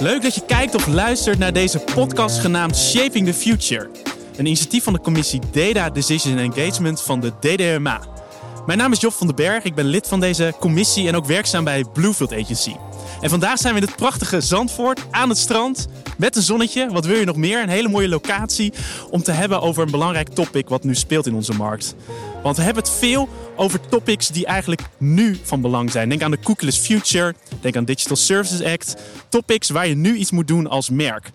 Leuk dat je kijkt of luistert naar deze podcast genaamd Shaping the Future. Een initiatief van de commissie Data Decision Engagement van de DDMA. Mijn naam is Job van den Berg, ik ben lid van deze commissie en ook werkzaam bij Bluefield Agency. En vandaag zijn we in het prachtige Zandvoort aan het strand met een zonnetje. Wat wil je nog meer? Een hele mooie locatie om te hebben over een belangrijk topic wat nu speelt in onze markt. Want we hebben het veel over topics die eigenlijk nu van belang zijn. Denk aan de cookieless future, denk aan Digital Services Act. Topics waar je nu iets moet doen als merk.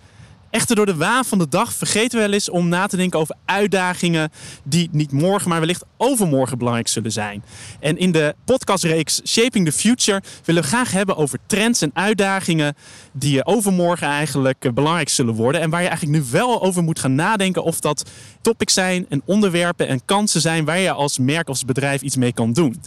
Echter door de waan van de dag vergeten we wel eens om na te denken over uitdagingen die niet morgen, maar wellicht overmorgen belangrijk zullen zijn. En in de podcastreeks Shaping the Future willen we graag hebben over trends en uitdagingen die overmorgen eigenlijk belangrijk zullen worden. En waar je eigenlijk nu wel over moet gaan nadenken of dat topics zijn en onderwerpen en kansen zijn waar je als merk of bedrijf iets mee kan doen.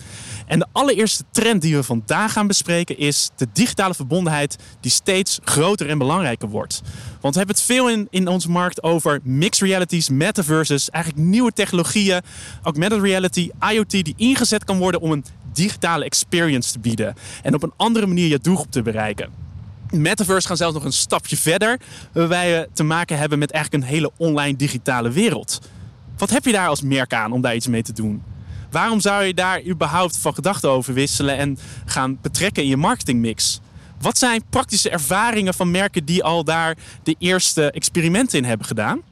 En de allereerste trend die we vandaag gaan bespreken is de digitale verbondenheid die steeds groter en belangrijker wordt. Want we hebben het veel in, in onze markt over mixed realities, metaverses, eigenlijk nieuwe technologieën, met reality, IoT, die ingezet kan worden om een digitale experience te bieden. En op een andere manier je doelgroep te bereiken. Metaverse gaan zelfs nog een stapje verder, waarbij we te maken hebben met eigenlijk een hele online digitale wereld. Wat heb je daar als merk aan om daar iets mee te doen? Waarom zou je daar überhaupt van gedachten over wisselen en gaan betrekken in je marketingmix? Wat zijn praktische ervaringen van merken die al daar de eerste experimenten in hebben gedaan?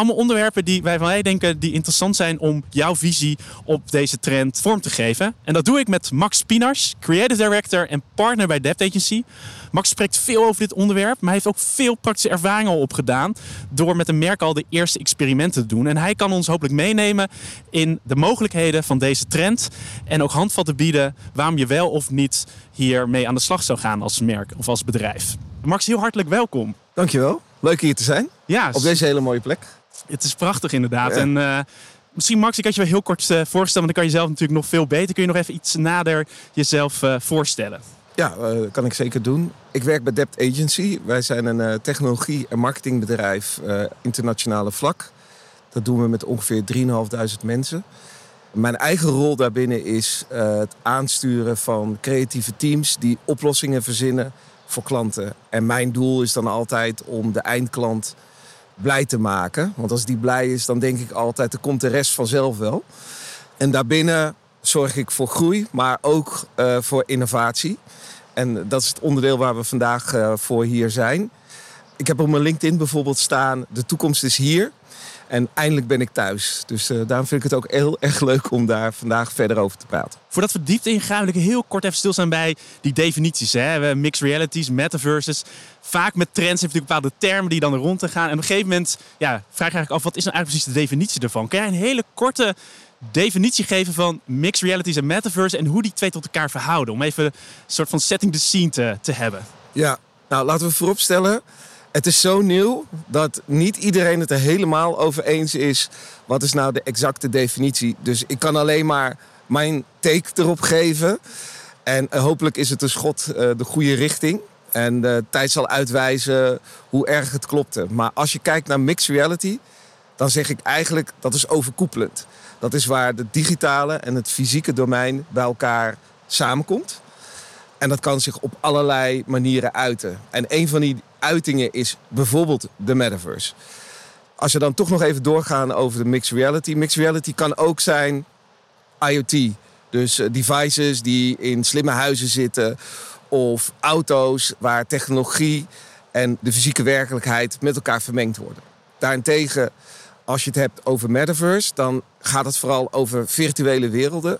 Allemaal onderwerpen die wij van wij denken die interessant zijn om jouw visie op deze trend vorm te geven. En dat doe ik met Max Pinars, Creative Director en partner bij Debt Agency. Max spreekt veel over dit onderwerp, maar heeft ook veel praktische ervaringen al opgedaan door met een merk al de eerste experimenten te doen. En hij kan ons hopelijk meenemen in de mogelijkheden van deze trend en ook handvatten bieden waarom je wel of niet hiermee aan de slag zou gaan als merk of als bedrijf. Max, heel hartelijk welkom. Dankjewel. Leuk hier te zijn. Ja, op deze hele mooie plek. Het is prachtig inderdaad. En uh, misschien Max, ik had je wel heel kort uh, voorstellen, want dan kan je zelf natuurlijk nog veel beter. Kun je nog even iets nader jezelf uh, voorstellen? Ja, dat kan ik zeker doen. Ik werk bij Debt Agency. Wij zijn een technologie- en marketingbedrijf internationale vlak. Dat doen we met ongeveer 3.500 mensen. Mijn eigen rol daarbinnen is het aansturen van creatieve teams die oplossingen verzinnen voor klanten. En mijn doel is dan altijd om de eindklant blij te maken. Want als die blij is, dan denk ik altijd, er komt de rest vanzelf wel. En daarbinnen zorg ik voor groei, maar ook uh, voor innovatie. En dat is het onderdeel waar we vandaag uh, voor hier zijn. Ik heb op mijn LinkedIn bijvoorbeeld staan: de toekomst is hier. En eindelijk ben ik thuis. Dus uh, daarom vind ik het ook heel erg leuk om daar vandaag verder over te praten. Voordat we diepte ingaan, wil ik heel kort even stilstaan bij die definities. Hè? Mixed realities, metaverses. Vaak met trends heeft natuurlijk bepaalde termen die dan er rond te gaan. En op een gegeven moment ja, vraag ik eigenlijk af, wat is nou eigenlijk precies de definitie ervan? Kan jij een hele korte definitie geven van mixed realities en metaverse en hoe die twee tot elkaar verhouden? Om even een soort van setting the scene te, te hebben. Ja, nou laten we vooropstellen het is zo nieuw dat niet iedereen het er helemaal over eens is. Wat is nou de exacte definitie? Dus ik kan alleen maar mijn take erop geven. En eh, hopelijk is het een schot uh, de goede richting. En de tijd zal uitwijzen hoe erg het klopte. Maar als je kijkt naar mixed reality, dan zeg ik eigenlijk dat is overkoepelend. Dat is waar de digitale en het fysieke domein bij elkaar samenkomt. En dat kan zich op allerlei manieren uiten. En een van die uitingen is bijvoorbeeld de metaverse. Als je dan toch nog even doorgaan over de mixed reality. Mixed reality kan ook zijn IoT. Dus eh, devices die in slimme huizen zitten. Of auto's waar technologie en de fysieke werkelijkheid met elkaar vermengd worden. Daarentegen, als je het hebt over metaverse, dan gaat het vooral over virtuele werelden.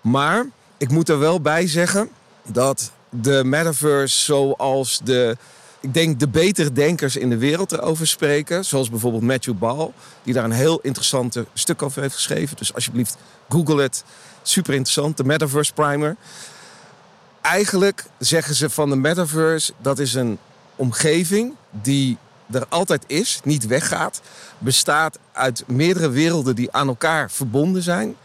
Maar ik moet er wel bij zeggen dat de metaverse zoals de, ik denk de betere denkers in de wereld erover spreken. Zoals bijvoorbeeld Matthew Ball, die daar een heel interessant stuk over heeft geschreven. Dus alsjeblieft, google het. Super interessant, de Metaverse Primer. Eigenlijk zeggen ze van de metaverse, dat is een omgeving die er altijd is, niet weggaat. Bestaat uit meerdere werelden die aan elkaar verbonden zijn.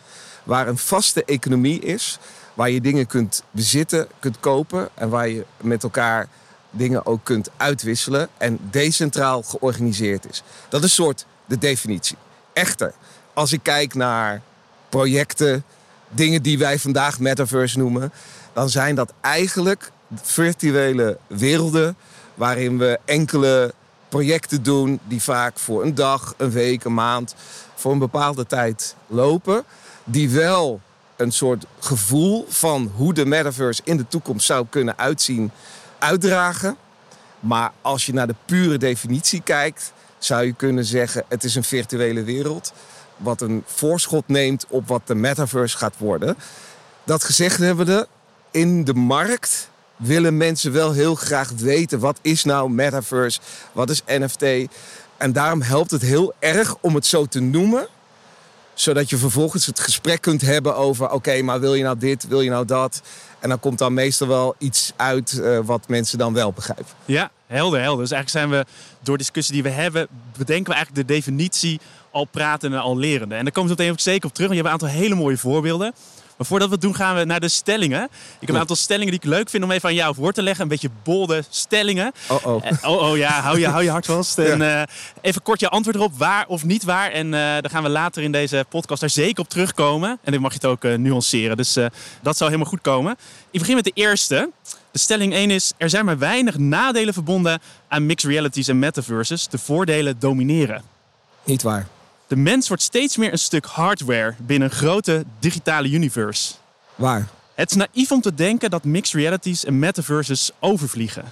Waar een vaste economie is Waar je dingen kunt bezitten, kunt kopen en waar je met elkaar dingen ook kunt uitwisselen en decentraal georganiseerd is. Dat is soort de definitie. Echter, als ik kijk naar projecten, dingen die wij vandaag metaverse noemen, dan zijn dat eigenlijk virtuele werelden waarin we enkele projecten doen die vaak voor een dag, een week, een maand, voor een bepaalde tijd lopen. Die wel een soort gevoel van hoe de metaverse in de toekomst zou kunnen uitzien, uitdragen. Maar als je naar de pure definitie kijkt, zou je kunnen zeggen: het is een virtuele wereld. Wat een voorschot neemt op wat de metaverse gaat worden. Dat gezegd hebben we, in de markt willen mensen wel heel graag weten: wat is nou metaverse? Wat is NFT? En daarom helpt het heel erg om het zo te noemen zodat je vervolgens het gesprek kunt hebben over: oké, maar wil je nou dit, wil je nou dat? En dan komt dan meestal wel iets uit uh, wat mensen dan wel begrijpen. Ja, helder, helder. Dus eigenlijk zijn we door discussie die we hebben, bedenken we eigenlijk de definitie al pratende, al lerende. En daar komen we meteen zeker op terug. Want je hebt een aantal hele mooie voorbeelden. Maar voordat we het doen, gaan we naar de stellingen. Ik heb een aantal stellingen die ik leuk vind om even aan jou voor te leggen. Een beetje bolde stellingen. Oh oh. Uh, oh, oh ja, hou je, hou je hart vast. En uh, even kort je antwoord erop, waar of niet waar. En uh, dan gaan we later in deze podcast daar zeker op terugkomen. En dan mag je het ook nuanceren. Dus dat zou helemaal goed komen. Ik begin met de eerste. De stelling 1 is: er zijn maar weinig nadelen verbonden aan mixed realities en metaverses. De voordelen domineren. Niet waar. De mens wordt steeds meer een stuk hardware binnen een grote digitale universe. Waar? Het is naïef om te denken dat mixed realities en metaverses overvliegen.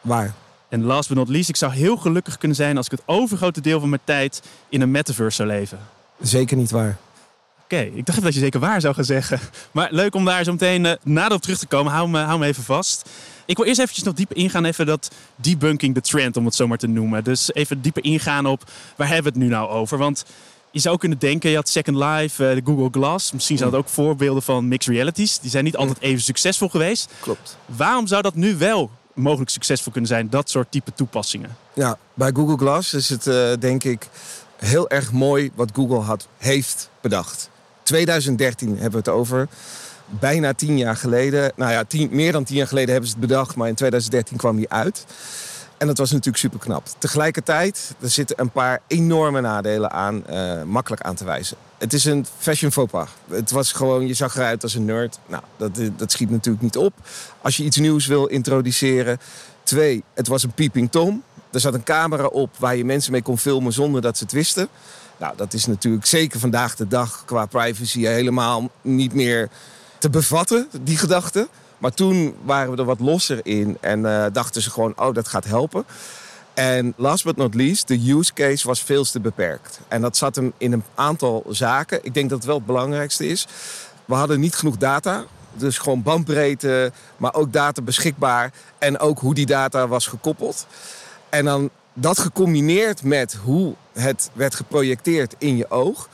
Waar? En last but not least, ik zou heel gelukkig kunnen zijn als ik het overgrote deel van mijn tijd in een metaverse zou leven. Zeker niet waar. Oké, okay, ik dacht dat je zeker waar zou gaan zeggen. Maar leuk om daar zo meteen uh, nader op terug te komen. Hou me, hou me even vast. Ik wil eerst eventjes nog dieper ingaan, even dat debunking the trend, om het zo maar te noemen. Dus even dieper ingaan op waar hebben we het nu nou over? Want je zou kunnen denken, je had Second Life, uh, de Google Glass. Misschien zijn dat ook voorbeelden van mixed realities. Die zijn niet altijd even succesvol geweest. Klopt. Waarom zou dat nu wel mogelijk succesvol kunnen zijn, dat soort type toepassingen? Ja, bij Google Glass is het uh, denk ik heel erg mooi wat Google had, heeft bedacht. 2013 hebben we het over bijna tien jaar geleden. Nou ja, tien, meer dan tien jaar geleden hebben ze het bedacht, maar in 2013 kwam die uit. En dat was natuurlijk super knap. Tegelijkertijd, er zitten een paar enorme nadelen aan, uh, makkelijk aan te wijzen. Het is een fashion faux pas. Het was gewoon, je zag eruit als een nerd. Nou, dat, dat schiet natuurlijk niet op. Als je iets nieuws wil introduceren. Twee, het was een peeping tom. Er zat een camera op waar je mensen mee kon filmen zonder dat ze het wisten. Nou, dat is natuurlijk zeker vandaag de dag qua privacy helemaal niet meer te bevatten, die gedachte. Maar toen waren we er wat losser in en uh, dachten ze gewoon, oh, dat gaat helpen. En last but not least, de use case was veel te beperkt. En dat zat hem in een aantal zaken. Ik denk dat het wel het belangrijkste is. We hadden niet genoeg data. Dus gewoon bandbreedte, maar ook data beschikbaar. En ook hoe die data was gekoppeld. En dan dat gecombineerd met hoe het werd geprojecteerd in je oog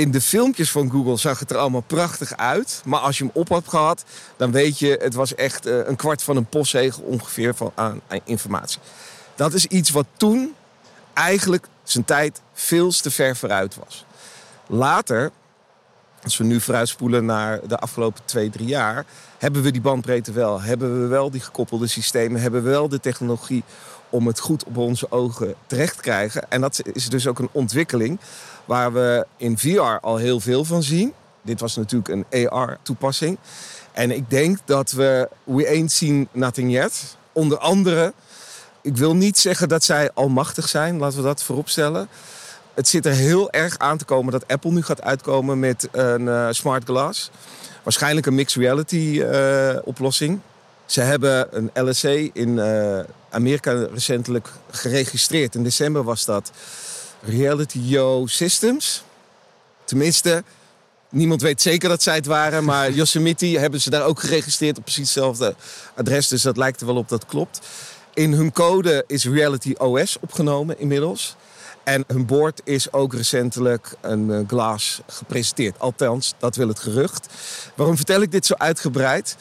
in de filmpjes van Google zag het er allemaal prachtig uit. Maar als je hem op had gehad, dan weet je, het was echt uh, een kwart van een postzegel ongeveer van, aan, aan, informatie. Dat is iets wat toen eigenlijk zijn tijd veel te ver vooruit was. Later, als we nu vooruitspoelen naar de afgelopen twee, drie jaar, hebben we die bandbreedte wel. Hebben we wel die gekoppelde systemen, hebben we wel de technologie om het goed op onze ogen terecht te krijgen. En dat is dus ook een ontwikkeling waar we in VR al heel veel van zien. Dit was natuurlijk een AR-toepassing. En ik denk dat we We Ain't Seen Nothing Yet, onder andere... Ik wil niet zeggen dat zij almachtig zijn, laten we dat vooropstellen. Het zit er heel erg aan te komen dat Apple nu gaat uitkomen met een uh, smart glass. Waarschijnlijk een mixed reality uh, oplossing. Ze hebben een LSC in uh, Amerika recentelijk geregistreerd. In december was dat. Reality Yo Systems. Tenminste, niemand weet zeker dat zij het waren. Maar Yosemite hebben ze daar ook geregistreerd op precies hetzelfde adres. Dus dat lijkt er wel op dat klopt. In hun code is Reality OS opgenomen inmiddels. En hun board is ook recentelijk een eh, glas gepresenteerd. Althans, dat wil het gerucht. Waarom vertel ik dit zo uitgebreid?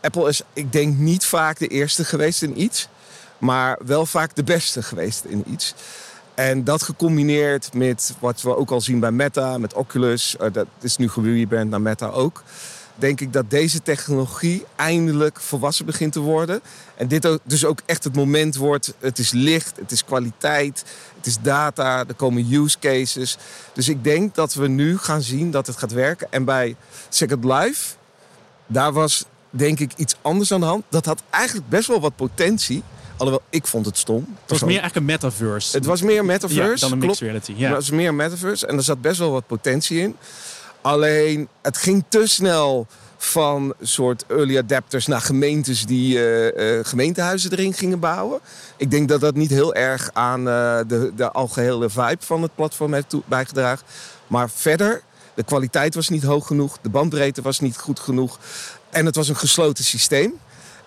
Apple is, ik denk, niet vaak de eerste geweest in iets. Maar wel vaak de beste geweest in iets. En dat gecombineerd met wat we ook al zien bij Meta, met Oculus, uh, dat is nu gerebrand naar Meta ook. Denk ik dat deze technologie eindelijk volwassen begint te worden. En dit dus ook echt het moment wordt. Het is licht, het is kwaliteit, het is data, er komen use cases. Dus ik denk dat we nu gaan zien dat het gaat werken. En bij Second Life, daar was denk ik iets anders aan de hand. Dat had eigenlijk best wel wat potentie. Alhoewel, ik vond het stom. Het was meer eigenlijk een metaverse. Het was meer metaverse. Ja, dan een mixed reality. Ja. Het was meer metaverse en er zat best wel wat potentie in. Alleen, het ging te snel van soort early adapters naar gemeentes die uh, uh, gemeentehuizen erin gingen bouwen. Ik denk dat dat niet heel erg aan uh, de, de algehele vibe van het platform heeft bijgedragen. Maar verder, de kwaliteit was niet hoog genoeg, de bandbreedte was niet goed genoeg. En het was een gesloten systeem.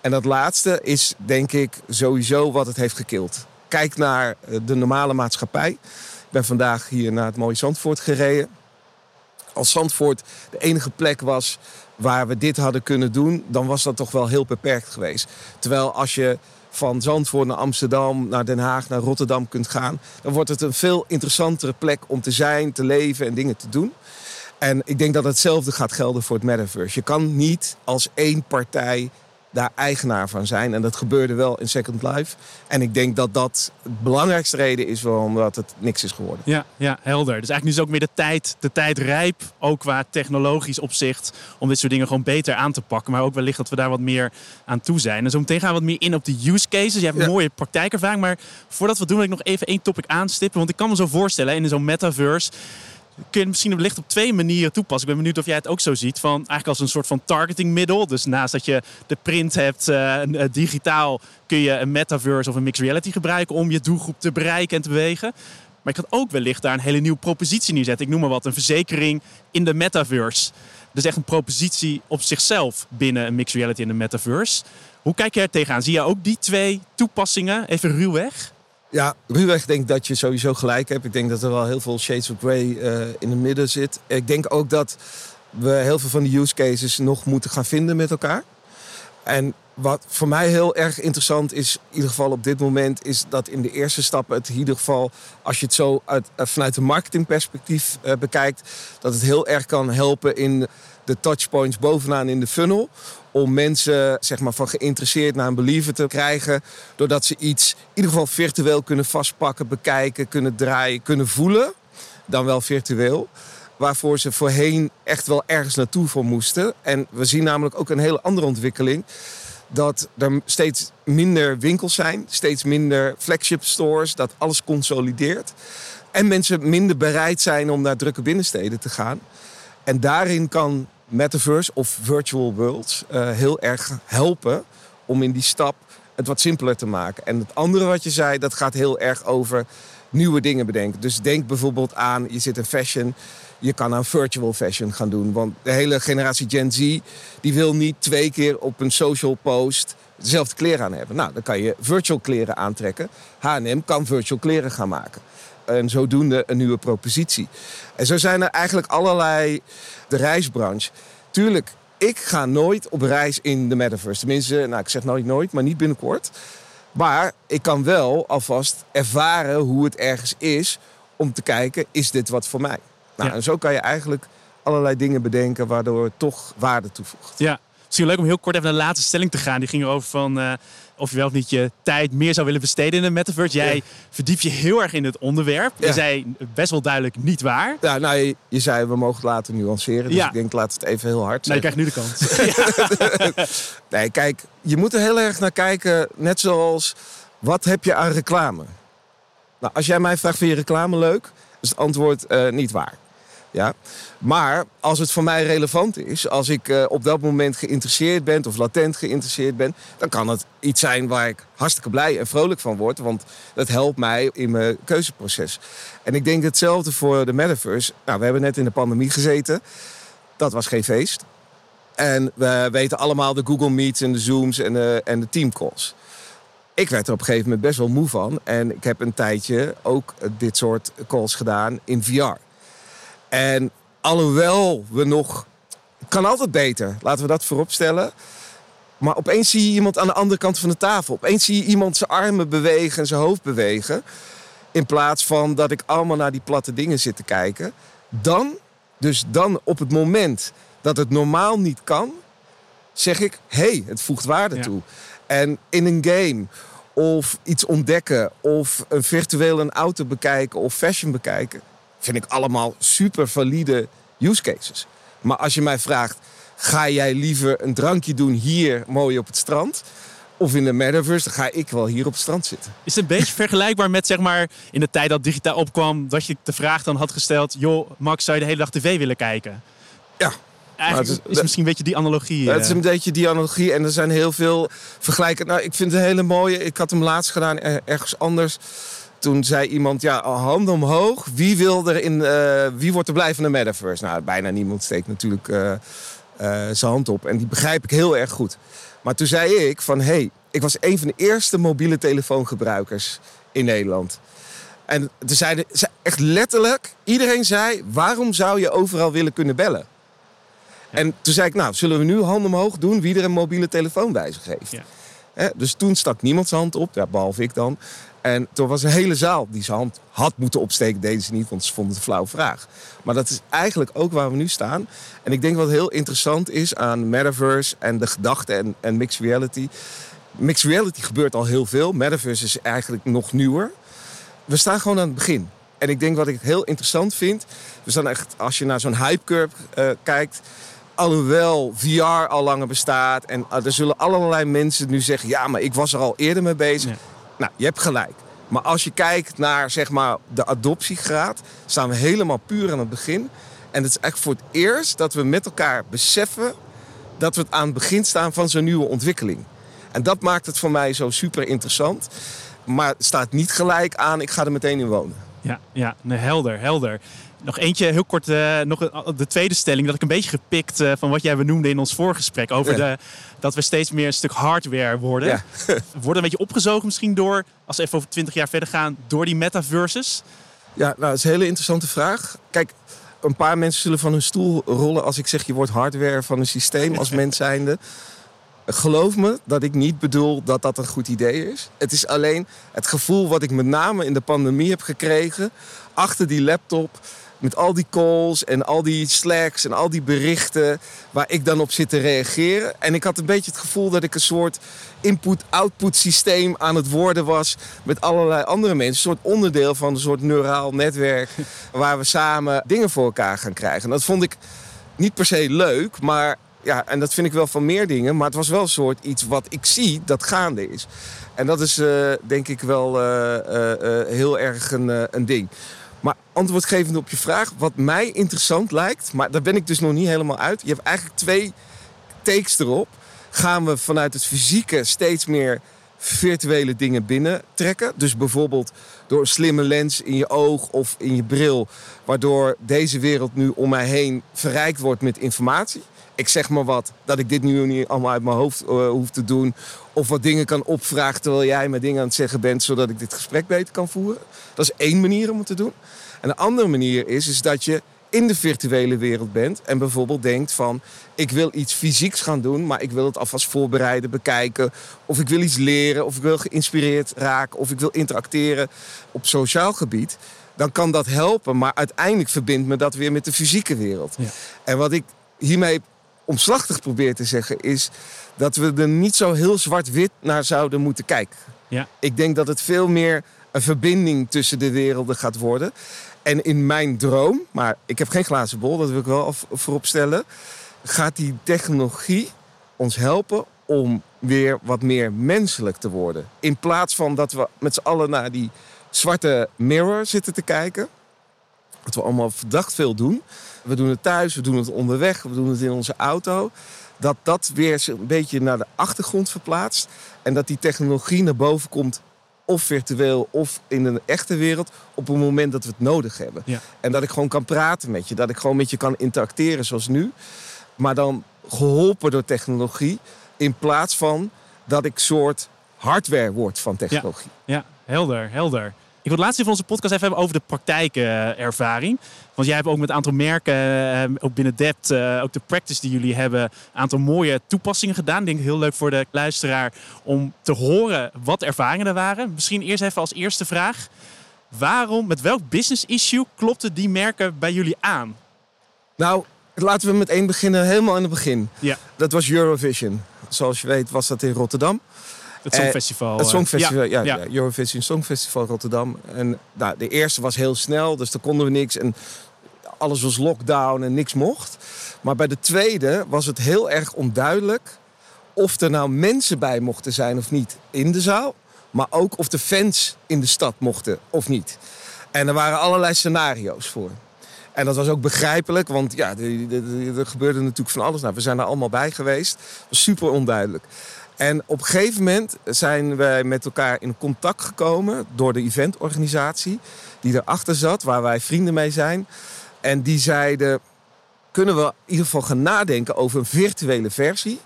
En dat laatste is denk ik sowieso wat het heeft gekild. Kijk naar de normale maatschappij. Ik ben vandaag hier naar het mooie Zandvoort gereden. Als Zandvoort de enige plek was waar we dit hadden kunnen doen, dan was dat toch wel heel beperkt geweest. Terwijl als je van Zandvoort naar Amsterdam, naar Den Haag, naar Rotterdam kunt gaan, dan wordt het een veel interessantere plek om te zijn, te leven en dingen te doen. En ik denk dat hetzelfde gaat gelden voor het metaverse. Je kan niet als één partij daar eigenaar van zijn. En dat gebeurde wel in Second Life. En ik denk dat dat de belangrijkste reden is waarom dat het niks is geworden. Ja, ja helder. Dus eigenlijk nu is ook meer de tijd, de tijd rijp, ook qua technologisch opzicht, om dit soort dingen gewoon beter aan te pakken. Maar ook wellicht dat we daar wat meer aan toe zijn. En zo meteen gaan we wat meer in op de use cases. Je hebt een mooie praktijkervaring. Maar voordat we doen, wil ik nog even één topic aanstippen. Want ik kan me zo voorstellen, in zo'n metaverse kun je misschien wellicht op twee manieren toepassen. Ik ben benieuwd of jij het ook zo ziet. Van eigenlijk als een soort van targetingmiddel. Dus naast dat je de print hebt uh, digitaal, kun je een metaverse of een mixed reality gebruiken om je doelgroep te bereiken en te bewegen. Maar ik kan ook wellicht daar een hele nieuwe propositie neerzetten. Ik noem maar wat, een verzekering in de metaverse. Dus echt een propositie op zichzelf binnen een mixed reality en de metaverse. Hoe kijk je er tegenaan? Zie je ook die twee toepassingen even ruwweg? Ja, ruwweg denk ik dat je sowieso gelijk hebt. Ik denk dat er wel heel veel shades of grey uh, in het midden zit. Ik denk ook dat we heel veel van die use cases nog moeten gaan vinden met elkaar. En wat voor mij heel erg interessant is, in ieder geval op dit moment, is dat in de eerste stap het in ieder geval, als je het zo uit, uh, vanuit een marketingperspectief uh, bekijkt, dat het heel erg kan helpen in de touchpoints bovenaan in de funnel om mensen zeg maar, van geïnteresseerd naar een believer te krijgen. Doordat ze iets in ieder geval virtueel kunnen vastpakken, bekijken, kunnen draaien, kunnen voelen. Dan wel virtueel. Waarvoor ze voorheen echt wel ergens naartoe voor moesten. En we zien namelijk ook een hele andere ontwikkeling. Dat er steeds minder winkels zijn, steeds minder flagship stores, dat alles consolideert. En mensen minder bereid zijn om naar drukke binnensteden te gaan. En daarin kan metaverse of virtual worlds uh, heel erg helpen om in die stap het wat simpeler te maken. En het andere wat je zei, dat gaat heel erg over nieuwe dingen bedenken. Dus denk bijvoorbeeld aan, je zit in fashion, je kan aan virtual fashion gaan doen. Want de hele generatie Gen Z, die wil niet twee keer op een social post dezelfde kleren aan hebben. Nou, dan kan je virtual kleren aantrekken. H&M kan virtual kleren gaan maken en zodoende een nieuwe propositie. En zo zijn er eigenlijk allerlei de reisbranche. Tuurlijk, ik ga nooit op reis in de metaverse. Tenminste, nou, ik zeg nooit nooit, maar niet binnenkort. Maar ik kan wel alvast ervaren hoe het ergens is om te kijken, is dit wat voor mij? Nou, en zo kan je eigenlijk allerlei dingen bedenken waardoor het toch waarde toevoegt. Ja, misschien leuk om heel kort even naar de laatste stelling te gaan. Die ging over van uh, of je wel of niet je tijd meer zou willen besteden in de metaverse. Jij ja. verdiep je heel erg in het onderwerp. Ja. Je zei best wel duidelijk niet waar. Ja, nou, je, je zei we mogen het laten nuanceren. Dus ja. ik denk laat het even heel hard Nee, je krijgt nu de kans. nee, kijk, je moet er heel erg naar kijken. Net zoals, wat heb je aan reclame? Nou, als jij mij vraagt, vind je reclame leuk? is het antwoord uh, niet waar. Ja? Maar als het voor mij relevant is, als ik uh, op dat moment geïnteresseerd ben of latent geïnteresseerd ben, dan kan het iets zijn waar ik hartstikke blij en vrolijk van word. Want dat helpt mij in mijn keuzeproces. En ik denk hetzelfde voor de metaverse. Nou, we hebben net in de pandemie gezeten. Dat was geen feest. En we weten allemaal de Google Meets en de Zooms en de, en de teamcalls. Ik werd er op een gegeven moment best wel moe van. En ik heb een tijdje ook dit soort calls gedaan in VR. En alhoewel we nog. Het kan altijd beter, laten we dat voorop stellen. Maar opeens zie je iemand aan de andere kant van de tafel. Opeens zie je iemand zijn armen bewegen en zijn hoofd bewegen. In plaats van dat ik allemaal naar die platte dingen zit te kijken. Dan, dus dan op het moment dat het normaal niet kan, zeg ik: hé, hey, het voegt waarde ja. toe. En in een game of iets ontdekken of een virtueel een auto bekijken of fashion bekijken vind ik allemaal super valide use cases. Maar als je mij vraagt, ga jij liever een drankje doen hier mooi op het strand? Of in de metaverse, dan ga ik wel hier op het strand zitten. Is het een beetje vergelijkbaar met zeg maar in de tijd dat digitaal opkwam, dat je de vraag dan had gesteld: joh, Max, zou je de hele dag tv willen kijken? Ja. Eigenlijk is, is- misschien een beetje die analogie. Het is eh. een beetje die analogie en er zijn heel veel vergelijken. Nou, ik vind het een hele mooie. Ik had hem laatst gedaan er- ergens anders. Toen zei iemand, ja, handen omhoog. Wie, wil er in, eh, wie wordt er blij van de metaverse? Nou, bijna niemand steekt natuurlijk eh, eh, zijn hand op. En die begrijp ik heel erg goed. Maar toen zei ik van, hé, hey, ik was een van de eerste mobiele telefoongebruikers in Nederland. En toen zeiden ze echt letterlijk, iedereen zei, waarom zou je overal willen kunnen bellen? En toen zei ik, nou, zullen we nu handen omhoog doen wie er een mobiele telefoon bij zich heeft? Ja. Dus toen stak niemand zijn hand op, ja, behalve ik dan. En toen was een hele zaal die zijn hand had moeten opsteken, deden ze niet, want ze vonden het een flauwe vraag. Maar dat is eigenlijk ook waar we nu staan. En ik denk wat heel interessant is aan metaverse en de gedachte en, en mixed reality. Mixed reality gebeurt al heel veel. Metaverse is eigenlijk nog nieuwer. We staan gewoon aan het begin. En ik denk wat ik heel interessant vind. We staan echt, als je naar zo'n hype curve eh, kijkt. Alhoewel VR al langer bestaat. En eh, er zullen allerlei mensen nu zeggen. Ja, maar ik was er al eerder mee bezig. Nou, je hebt gelijk. Maar als je kijkt naar zeg maar, de adoptiegraad. staan we helemaal puur aan het begin. En het is echt voor het eerst dat we met elkaar beseffen. dat we het aan het begin staan van zo'n nieuwe ontwikkeling. En dat maakt het voor mij zo super interessant. Maar het staat niet gelijk aan, ik ga er meteen in wonen. Ja, ja nee, helder, helder. Nog eentje, heel kort, eh, nog de tweede stelling. Dat ik een beetje gepikt eh, van wat jij benoemde in ons voorgesprek. Over Ja. de, dat we steeds meer een stuk hardware worden. Ja. worden een beetje opgezogen misschien door, als we even over 20 jaar verder gaan, door die metaverses. Ja, nou, dat is een hele interessante vraag. Kijk, een paar mensen zullen van hun stoel rollen als ik zeg je wordt hardware van een systeem als mens zijnde. Geloof me dat ik niet bedoel dat dat een goed idee is. Het is alleen het gevoel wat ik met name in de pandemie heb gekregen. Achter die laptop, met al die calls en al die slacks en al die berichten waar ik dan op zit te reageren. En ik had een beetje het gevoel dat ik een soort input-output systeem aan het worden was met allerlei andere mensen. Een soort onderdeel van een soort neuraal netwerk waar we samen dingen voor elkaar gaan krijgen. En dat vond ik niet per se leuk, maar ja, en dat vind ik wel van meer dingen. Maar het was wel een soort iets wat ik zie dat gaande is. En dat is eh, denk ik wel eh, eh, heel erg een, een ding. Maar antwoordgevend op je vraag, wat mij interessant lijkt, maar daar ben ik dus nog niet helemaal uit. Je hebt eigenlijk twee takes erop. Gaan we vanuit het fysieke steeds meer virtuele dingen binnentrekken? Dus bijvoorbeeld door een slimme lens in je oog of in je bril, waardoor deze wereld nu om mij heen verrijkt wordt met informatie. Ik zeg maar wat, dat ik dit nu niet allemaal uit mijn hoofd eh, hoef te doen. Of wat dingen kan opvragen terwijl jij me dingen aan het zeggen bent, zodat ik dit gesprek beter kan voeren. Dat is één manier om het te doen. En een andere manier is, is dat je in de virtuele wereld bent en bijvoorbeeld denkt van ik wil iets fysieks gaan doen, maar ik wil het alvast voorbereiden, bekijken. Of ik wil iets leren, of ik wil geïnspireerd raken, of ik wil interacteren op sociaal gebied. Dan kan dat helpen, maar uiteindelijk verbindt me dat weer met de fysieke wereld. Ja. En wat ik hiermee omslachtig probeer te zeggen is dat we er niet zo heel zwart-wit naar zouden moeten kijken. Ja. Ik denk dat het veel meer een verbinding tussen de werelden gaat worden. En in mijn droom, maar ik heb geen glazen bol, dat wil ik wel voorop stellen, gaat die technologie ons helpen om weer wat meer menselijk te worden. In plaats van dat we met z'n allen naar die zwarte mirror zitten te kijken. Wat we allemaal verdacht veel doen. We doen het thuis, we doen het onderweg, we doen het in onze auto. Dat dat weer een beetje naar de achtergrond verplaatst. En dat die technologie naar boven komt. Of virtueel of in een echte wereld. Op het moment dat we het nodig hebben. Ja. En dat ik gewoon kan praten met je. Dat ik gewoon met je kan interacteren zoals nu. Maar dan geholpen door technologie. In plaats van dat ik soort hardware word van technologie. Ja, helder, helder. Ik wil het laatste van onze podcast even hebben over de praktijkervaring. Want jij hebt ook met een aantal merken, eh, ook binnen Dept, eh, ook de practice die jullie hebben, een aantal mooie toepassingen gedaan. Ik denk heel leuk voor de luisteraar om te horen wat ervaringen er waren. Misschien eerst even als eerste vraag. Waarom, met welk business issue klopten die merken bij jullie aan? Nou, laten we met één beginnen, helemaal in het begin. Ja. Dat was Eurovision. Zoals je weet was dat in Rotterdam. Het Eh, Songfestival. Het eh, Songfestival, ja, ja. ja, Eurovision Songfestival Rotterdam. En nou, de eerste was heel snel, dus daar konden we niks. En alles was lockdown en niks mocht. Maar bij de tweede was het heel erg onduidelijk of er nou mensen bij mochten zijn of niet in de zaal. Maar ook of de fans in de stad mochten of niet. En er waren allerlei scenario's voor. En dat was ook begrijpelijk, want ja, er gebeurde natuurlijk van alles. Nou, we zijn er allemaal bij geweest. Was super onduidelijk. En op een gegeven moment zijn wij met elkaar in contact gekomen door de eventorganisatie die erachter zat, waar wij vrienden mee zijn. En die zeiden, kunnen we in ieder geval gaan nadenken over een virtuele versie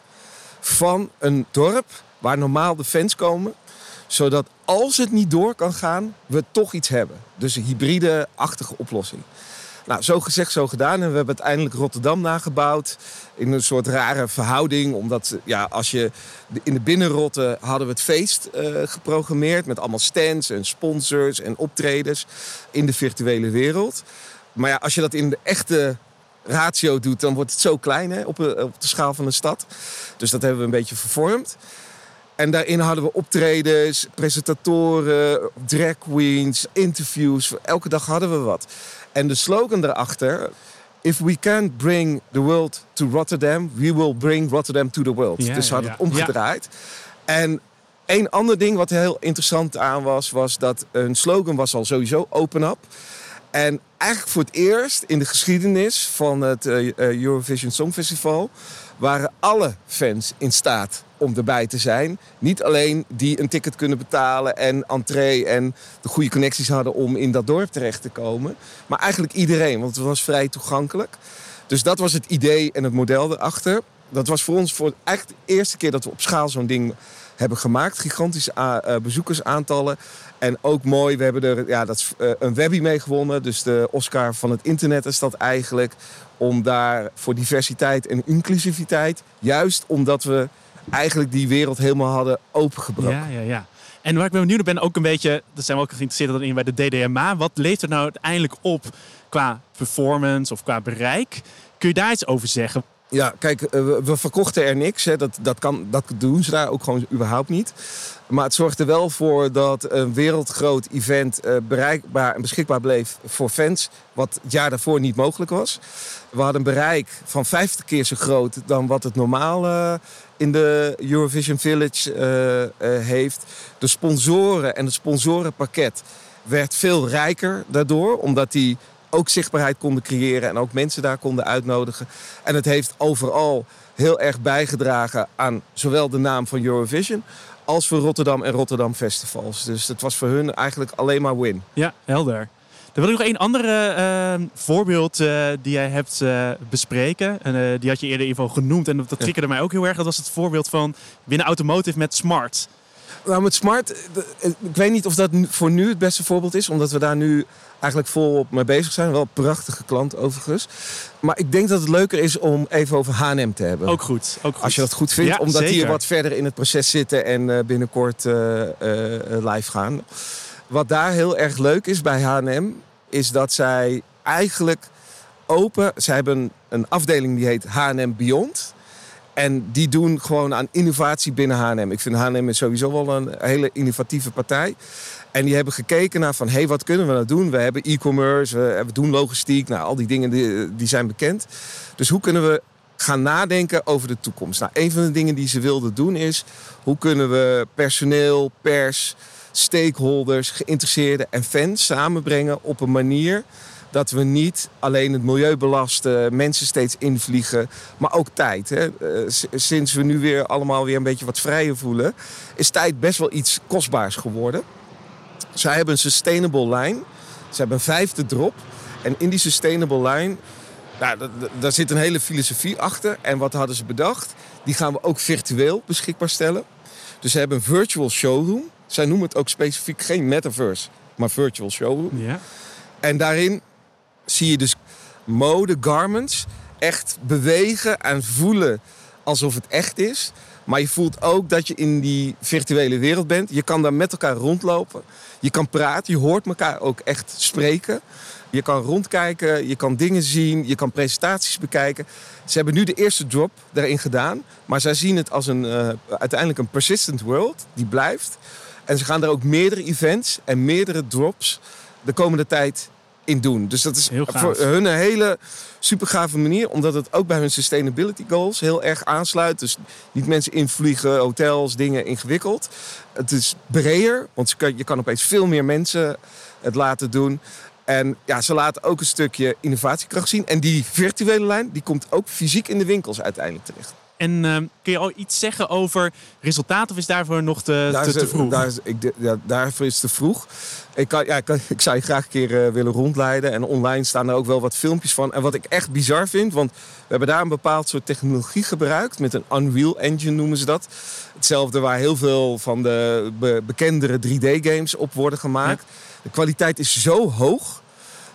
van een dorp waar normaal de fans komen. Zodat als het niet door kan gaan, we toch iets hebben. Dus een hybride-achtige oplossing. Nou, zo gezegd, zo gedaan. En we hebben uiteindelijk Rotterdam nagebouwd. In een soort rare verhouding. Omdat, ja, als je in de binnenrotte hadden we het feest uh, geprogrammeerd. Met allemaal stands en sponsors en optredens in de virtuele wereld. Maar ja, als je dat in de echte ratio doet, dan wordt het zo klein hè, op, op de schaal van een stad. Dus dat hebben we een beetje vervormd. En daarin hadden we optredens, presentatoren, drag queens, interviews. Elke dag hadden we wat. En de slogan daarachter... If we can't bring the world to Rotterdam, we will bring Rotterdam to the world. dus we hadden het omgedraaid. En een ander ding wat heel interessant aan was, was dat een slogan was al sowieso open up. En eigenlijk voor het eerst in de geschiedenis van het eh, eh, Eurovision Songfestival waren alle fans in staat om erbij te zijn. Niet alleen die een ticket kunnen betalen en entree en de goede connecties hadden om in dat dorp terecht te komen. Maar eigenlijk iedereen, want het was vrij toegankelijk. Dus dat was het idee en het model erachter. Dat was voor ons voor echt de eerste keer dat we op schaal zo'n ding hebben gemaakt. Gigantische uh, bezoekersaantallen. En ook mooi, we hebben er ja, dat uh, een Webby mee gewonnen. Dus de Oscar van het internet is dat eigenlijk. Om daar voor diversiteit en inclusiviteit. Juist omdat we eigenlijk die wereld helemaal hadden opengebroken. Ja, ja, ja. En waar ik ben benieuwd ben, ook een beetje, dat zijn we ook geïnteresseerd in bij de DDMA. Wat levert er nou uiteindelijk op qua performance of qua bereik? Kun je daar iets over zeggen? Ja, kijk, eh, we verkochten er niks. Hè. Dat, dat, kan, dat doen ze daar ook gewoon überhaupt niet. Maar het zorgde wel voor dat een wereldgroot event eh, bereikbaar en beschikbaar bleef voor fans. Wat het jaar daarvoor niet mogelijk was. We hadden een bereik van 50 keer zo groot dan wat het normaal uh, in de Eurovision Village heeft. De sponsoren en het sponsorenpakket werd veel rijker daardoor. Omdat die ook zichtbaarheid konden creëren en ook mensen daar konden uitnodigen. En het heeft overal heel erg bijgedragen aan zowel de naam van Eurovision als voor Rotterdam en Rotterdam Festivals. Dus het was voor hun eigenlijk alleen maar win. Ja, helder. Dan wil ik nog één andere uh, voorbeeld uh, die jij hebt uh, bespreken. En, die had je eerder in ieder geval genoemd. En dat triggerde mij ook heel erg. Dat was het voorbeeld van binnen automotive met Smart. Nou, met Smart, ik weet niet of dat voor nu het beste voorbeeld is. Omdat we daar nu eigenlijk volop mee bezig zijn. Wel een prachtige klant overigens. Maar ik denk dat het leuker is om even over H&M te hebben. Ook goed, ook goed. Als je dat goed vindt. omdat die wat verder in het proces zitten en uh, binnenkort uh, uh, live gaan. Wat daar heel erg leuk is bij H&M... is dat zij eigenlijk open... Zij hebben een afdeling die heet H&M Beyond... En die doen gewoon aan innovatie binnen H&M. Ik vind H&M sowieso wel een hele innovatieve partij. En die hebben gekeken naar van, hé, hey, wat kunnen we nou doen? We hebben e-commerce, we, we, doen logistiek. Nou, al die dingen die, die zijn bekend. Dus hoe kunnen we gaan nadenken over de toekomst? Nou, een van de dingen die ze wilden doen is... hoe kunnen we personeel, pers, stakeholders, geïnteresseerden en fans samenbrengen op een manier dat we niet alleen het milieu belasten, mensen steeds invliegen, maar ook tijd. Hè. Eh, sinds we nu weer allemaal weer een beetje wat vrijer voelen, is tijd best wel iets kostbaars geworden. Zij hebben een sustainable line. Ze hebben een vijfde drop. En in die sustainable line, nou, daar zit een hele filosofie achter. En wat hadden ze bedacht? Die gaan we ook virtueel beschikbaar stellen. Dus ze hebben een virtual showroom. Zij noemen het ook specifiek geen metaverse, maar virtual showroom. Ja. En daarin zie je dus mode, garments echt bewegen en voelen alsof het echt is. Maar je voelt ook dat je in die virtuele wereld bent. Je kan daar met elkaar rondlopen. Je kan praten, je hoort elkaar ook echt spreken. Je kan rondkijken, je kan dingen zien, je kan presentaties bekijken. Ze hebben nu de eerste drop daarin gedaan. Maar zij zien het als een, uh, uiteindelijk een persistent world die blijft. En ze gaan er ook meerdere events en meerdere drops de komende tijd in doen. Dus dat is Heel voor hun een hele super gave manier, omdat het ook bij hun sustainability goals heel erg aansluit. Dus niet mensen invliegen, hotels, dingen ingewikkeld. Het is breder, want je kan, je kan opeens veel meer mensen het laten doen. En ja, ze laten ook een stukje innovatiekracht zien. En die virtuele lijn, die komt ook fysiek in de winkels uiteindelijk terecht. En ehm, kun je al iets zeggen over resultaten of is daarvoor nog te, Daar te, is, te vroeg? Daar is, ik, de- ja, daarvoor is het te vroeg. Ik, kan, ja, ik, kan- ik zou je graag een keer eh, willen rondleiden. En online staan er ook wel wat filmpjes van. En wat ik echt bizar vind, want we hebben daar een bepaald soort technologie gebruikt. Met een Unreal Engine noemen ze dat. Hetzelfde waar heel veel van de be- bekendere 3D-games op worden gemaakt. De kwaliteit is zo hoog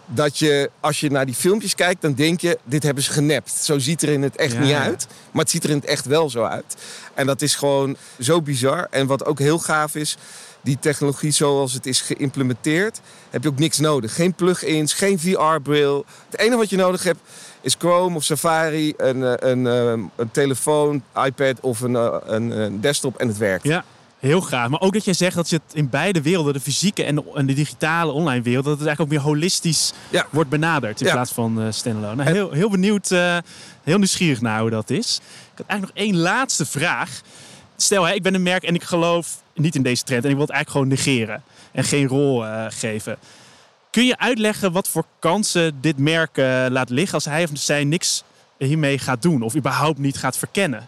dat je, als je naar die filmpjes kijkt, dan denk je, dit hebben ze genept. Zo ziet er in het echt Ja, niet uit. Maar het ziet er in het echt wel zo uit. En dat is gewoon zo bizar. En wat ook heel gaaf is, die technologie zoals het is geïmplementeerd, heb je ook niks nodig. Geen plugins, geen VR-bril. Het enige wat je nodig hebt is Chrome of Safari, een, eh, een, eh, een telefoon, iPad of een, eh, een, een desktop en het werkt. Ja, heel graag. Maar ook dat jij zegt dat je het in beide werelden, de fysieke en de, en de digitale online wereld, dat het eigenlijk ook meer holistisch Ja. wordt benaderd in Ja. plaats van eh standalone. Nou, heel, heel benieuwd, eh, heel nieuwsgierig naar hoe dat is. Ik had eigenlijk nog één laatste vraag. Stel, hè, ik ben een merk en ik geloof niet in deze trend en ik wil het eigenlijk gewoon negeren en geen rol eh, geven. Kun je uitleggen wat voor kansen dit merk laat liggen als hij of zij niks hiermee gaat doen of überhaupt niet gaat verkennen?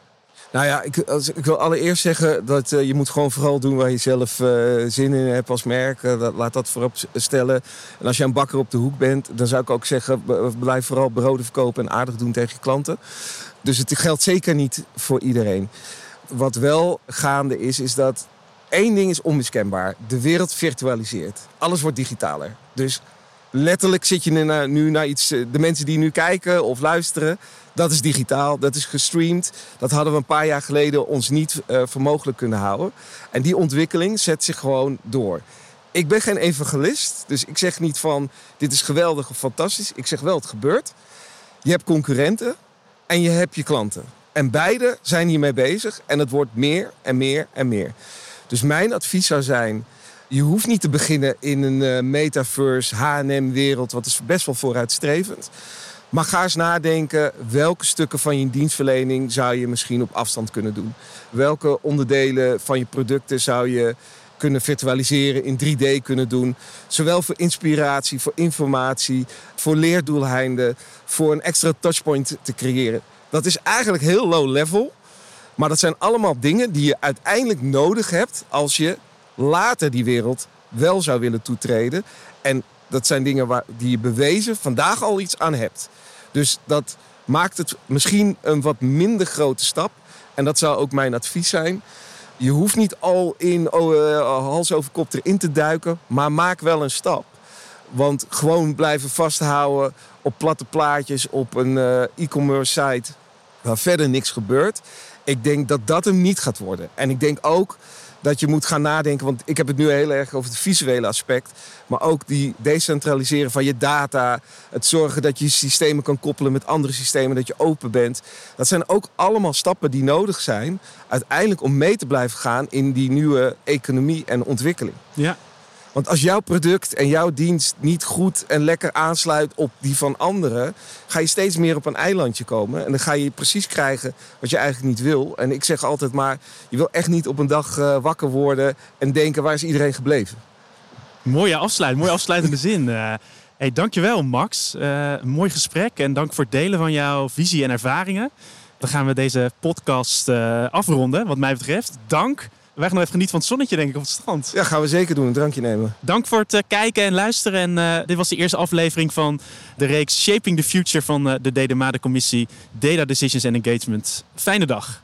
Nou ja, ik, als, ik wil allereerst zeggen dat eh, je moet gewoon vooral doen waar je zelf eh, zin in hebt als merk. Eh, laat dat voorop stellen. En als je een bakker op de hoek bent, dan zou ik ook zeggen, blijf vooral broden verkopen en aardig doen tegen je klanten. Dus het geldt zeker niet voor iedereen. Wat wel gaande is, is dat één ding is onmiskenbaar. De wereld virtualiseert. Alles wordt digitaler. Dus letterlijk zit je nu naar, iets... De mensen die nu kijken of luisteren, dat is digitaal, dat is gestreamd. Dat hadden we een paar jaar geleden ons niet eh, voor mogelijk kunnen houden. En die ontwikkeling zet zich gewoon door. Ik ben geen evangelist, dus ik zeg niet van dit is geweldig of fantastisch. Ik zeg wel het gebeurt. Je hebt concurrenten en je hebt je klanten. En beide zijn hiermee bezig en het wordt meer en meer en meer. Dus mijn advies zou zijn, je hoeft niet te beginnen in een eh, metaverse H&M-wereld, wat is best wel vooruitstrevend. Maar ga eens nadenken, welke stukken van je dienstverlening zou je misschien op afstand kunnen doen? Welke onderdelen van je producten zou je kunnen virtualiseren, in 3D kunnen doen? Zowel voor inspiratie, voor informatie, voor leerdoeleinden, voor een extra touchpoint te creëren. Dat is eigenlijk heel low level, maar dat zijn allemaal dingen die je uiteindelijk nodig hebt als je later die wereld wel zou willen toetreden. En dat zijn dingen waar, die je bewezen vandaag al iets aan hebt. Dus dat maakt het misschien een wat minder grote stap. En dat zou ook mijn advies zijn. Je hoeft niet al in oh, eh, hals over kop erin te duiken, maar maak wel een stap. Want gewoon blijven vasthouden op platte plaatjes op een eh, e-commerce site waar verder niks gebeurt. Ik denk dat dat hem niet gaat worden. En ik denk ook dat je moet gaan nadenken, want ik heb het nu heel erg over het visuele aspect, maar ook die decentraliseren van je data, het zorgen dat je systemen kan koppelen met andere systemen, dat je open bent. Dat zijn ook allemaal stappen die nodig zijn uiteindelijk om mee te blijven gaan in die nieuwe economie en ontwikkeling. Ja, Want als jouw product en jouw dienst niet goed en lekker aansluit op die van anderen, ga je steeds meer op een eilandje komen. En dan ga je precies krijgen wat je eigenlijk niet wil. En ik zeg altijd maar, je wil echt niet op een dag eh, wakker worden en denken, waar is iedereen gebleven? mooie afsluiting, mooie afsluitende zin. Eh hey, dankjewel Max. Eh, mooi gesprek en dank voor het delen van jouw visie en ervaringen. Dan gaan we deze podcast afronden, wat mij betreft. Dank. Wij gaan nog even genieten van het zonnetje, denk ik, op het strand. Ja, gaan we zeker doen, een drankje nemen. Dank voor het eh, kijken en luisteren. En eh, dit was de eerste aflevering van de reeks Shaping the Future van eh, de DDMA, de commissie Data Decisions and Engagement. Fijne dag.